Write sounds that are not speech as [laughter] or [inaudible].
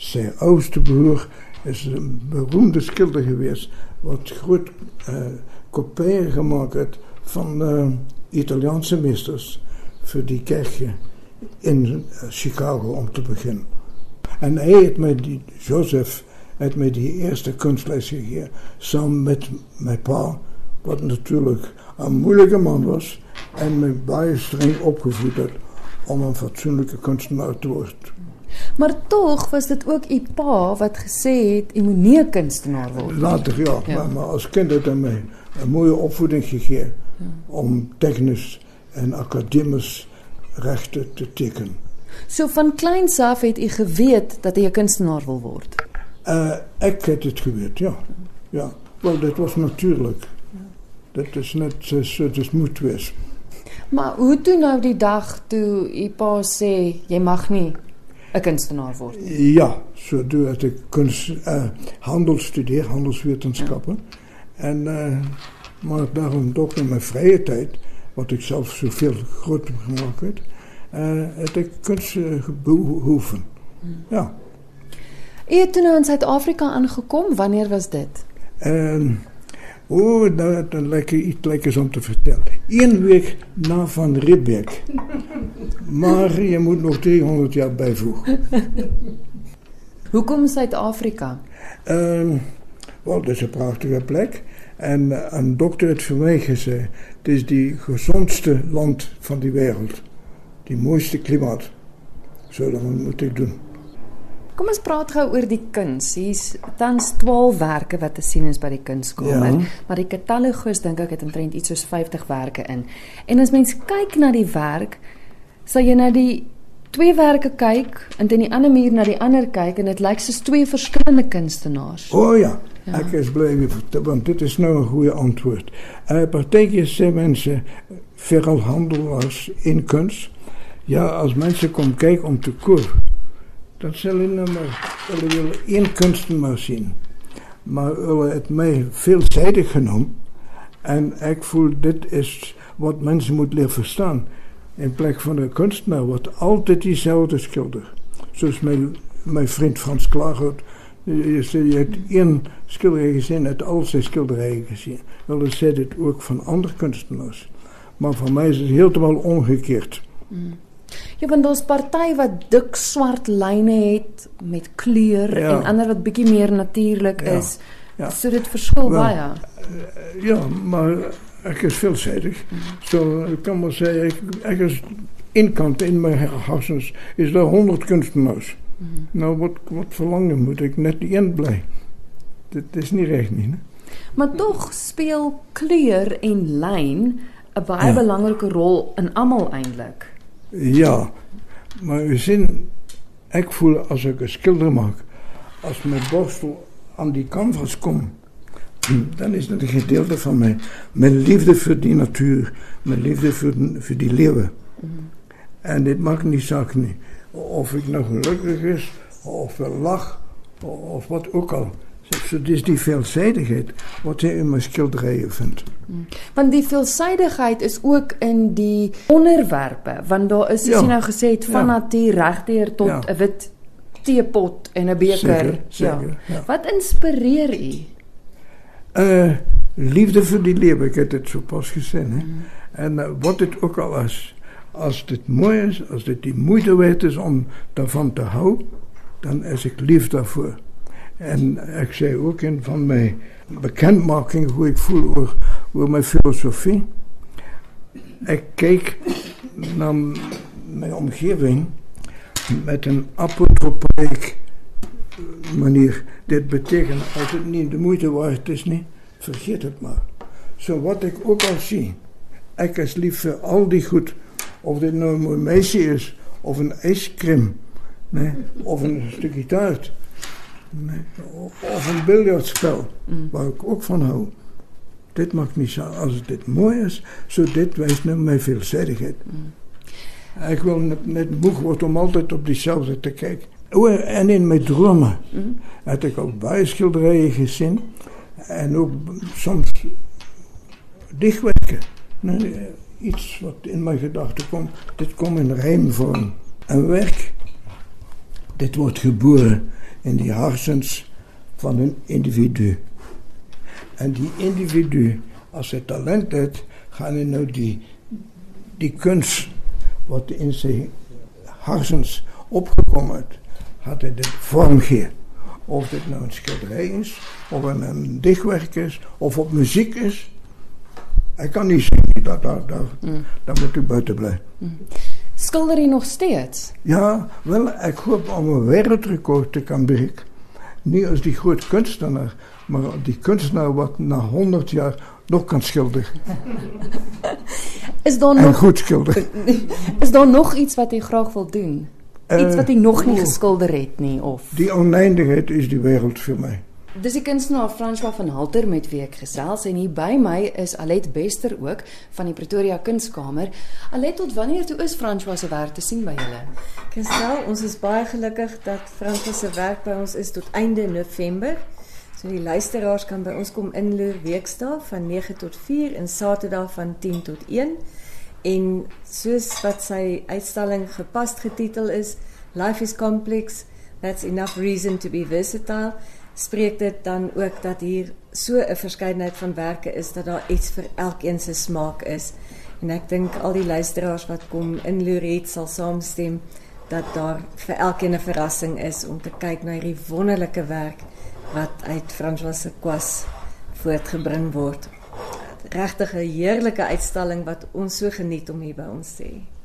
Zijn oudste broer is een beroemde schilder geweest. Wat groot uh, kopieën gemaakt heeft van Italiaanse meesters. Voor die kerkje in Chicago om te beginnen. En hij heeft mij die, Joseph, heeft mij die eerste kunstles gegeven. Samen met mijn pa, wat natuurlijk een moeilijke man was. En mij baie streng opgevoed had om een fatsoenlijke kunstenaar te worden. Maar toch was dit ook u pa wat gesê het u moet nie 'n kunstenaar word nie. Later ja, ja. Maar, maar as kind het hy my 'n mooie opvoeding gegee ja. om tegnies en akademies regte te teken. So van kleins af het u geweet dat u 'n kunstenaar wil word. Uh ek het dit geweet, ja. Ja, wel dit was natuurlik. Dit is net so, dit moet wees. Maar hoe toe nou die dag toe u pa sê jy mag nie 'n kunstenaar word? Ja, het ek kunst uh, handel studeer, handelswetenskappe. Ja. En uh, maar daarom toch in mijn vrije tijd, wat ik zelf zoveel groter gemaakt heb, uh, het ik kunst behoeven. Hmm. Ja. U het toen in Zuid-Afrika aangekomen. Wanneer was dit? Oh, nou, dan lekker iets lekkers om te vertellen. Eén week na Van Ribbeck. maar je moet nog 300 jaar bijvoegen. Hoe komt Zuid-Afrika? Uh, Wel, dat is een prachtige plek. En eh, een dokter heeft voor mij gezegd: het is die gezondste land van die wereld. Die mooiste klimaat. Zo, dat moet ik doen. Kom ons praat gou oor die kuns. Hier's tans 12 werke wat te sien is by die kunskamer, ja. maar die katalogus dink ek het omtrent iets soos 50 werke in. En as mens kyk na die werk, sal jy na die twee werke kyk en dan die ander muur na die ander kyk en dit lyk soos twee verskillende kunstenaars. O oh, ja. Ja. Ek is bly want dit is nou 'n goeie antwoord. Uh, partykeer sê mense veral handelaars in kuns. Ja, as mense kom kyk om te koop, sal hulle nou maar hulle wil een kunstenaar sien. Maar hulle het my veelzijdig genoem en ek voel dit is wat mense moet leer verstaan. In plek van 'n kunstenaar word altyd dieselfde skilder. Soos my my vriend Frans Klaarhout je, je hebt één schilderij gezien uit al zijn schilderijen gezien. Wel, dat zei het ook van andere kunstenaars. Maar voor mij is het helemaal omgekeerd. Mm. Ja, want daar's party wat dik swart lyne het met kleur ja. en ander wat bietjie meer natuurlik ja. is. Ja. So dit verskil baie. Uh, ja, maar ek is veelzijdig. So ek kan maar sê ek ek is inkant in my hersens is daar 100 kunstenaars. Mm. Nou, wat, wat verlangen moet ik net één blij. Dit is niet recht niet. Maar toch speelt kleur en lijn een baie ja. belangrijke rol in allemaal eindelijk. Ja, maar u zin, ik voel als ik een schilder maak, als mijn borstel aan die canvas komt, dan is dat een gedeelte van mij. Mijn liefde voor die natuur, mijn liefde voor, voor die leeuwen. En dit maakt niet zaak niet of ik nog gelukkig is, of wel lach, of wat ook al. Het is die veelzijdigheid wat je in mijn schilderijen vindt. Hmm. Want die veelzijdigheid is ook in die onderwerpen. Want daar is, ja. je nou gezegd, van ja. die tot een ja. wit theepot en een beker. Zeker, zeker, ja. Ja. Wat inspireert u? Uh, liefde voor die leven, ik heb het zo pas gezegd. Hè? Mm. En uh, wat het ook al is als dit mooi is, als dit die moeite waard is om daarvan te houden, dan is ik lief daarvoor. En ik zei ook in van mijn bekendmaking hoe ik voel over, over mijn filosofie. Ik kijk naar mijn omgeving met een apotropaïek manier. Dit betekent, als het niet de moeite waard is, niet, vergeet het maar. Zo wat ik ook al zie, ik is lief voor al die goed of dit nou een meisje is, of een ijscream, nee, of een stukje taart. Nee, of een biljartspel, mm. waar ik ook van hou. Dit maakt niet zo. Als dit mooi is, zo dit wijst naar mijn veelzijdigheid. Mm. Ik wil net, net moe worden om altijd op diezelfde te kijken. Oh, en in mijn dromen mm. had ik ook bijschilderijen gezien. En ook soms dichtwerken. Nee, iets wat in mijn gedachten komt. Dit komt in rijmvorm. Een werk, dit wordt geboren in die hersens van een individu. En die individu, als hij talent heeft, gaan hij nou die, die kunst wat in zijn hersens opgekomen is, gaat hij de vorm geven. Of dit nou een schilderij is, of een, een dichtwerk is, of op muziek is. Hij kan niet zingen, dat, dat, dat, mm. moet u buiten blijven. Mm. Schilder hij nog steeds? Ja, wel, ik hoop om een wereldrecord te kan breken. Niet als die grote kunstenaar, maar die kunstenaar wat na 100 jaar nog kan schilderen. [laughs] is daar en nog, goed schilderen. [laughs] Is daar nog iets wat hij graag wil doen? Iets wat hy nog nie geskilder het nie of Die oneindigheid is die wêreld vir my. Dis die kunstenaar François van Halter met wie ek gesels en hier by my is Alet Bester ook van die Pretoria Kunskamer. Alet, tot wanneer toe is François se werk te sien by julle? Kristel, ons is baie gelukkig dat François se werk by ons is tot einde November. So die luisteraars kan by ons kom inloer weekdae van 9 tot 4 en Saterdag van 10 tot 1 en soos wat sy uitstalling gepas getitel is Life is complex that's enough reason to be versatile spreek dit dan ook dat hier so 'n verskeidenheid van werke is dat daar iets vir elkeen se smaak is en ek dink al die luisteraars wat kom in Loret sal saamstem dat daar vir elkeen 'n verrassing is om te kyk na hierdie wonderlike werk wat uit François se kwas voortgebring word regtig 'n heerlike uitstalling wat ons so geniet om hier by ons te hê.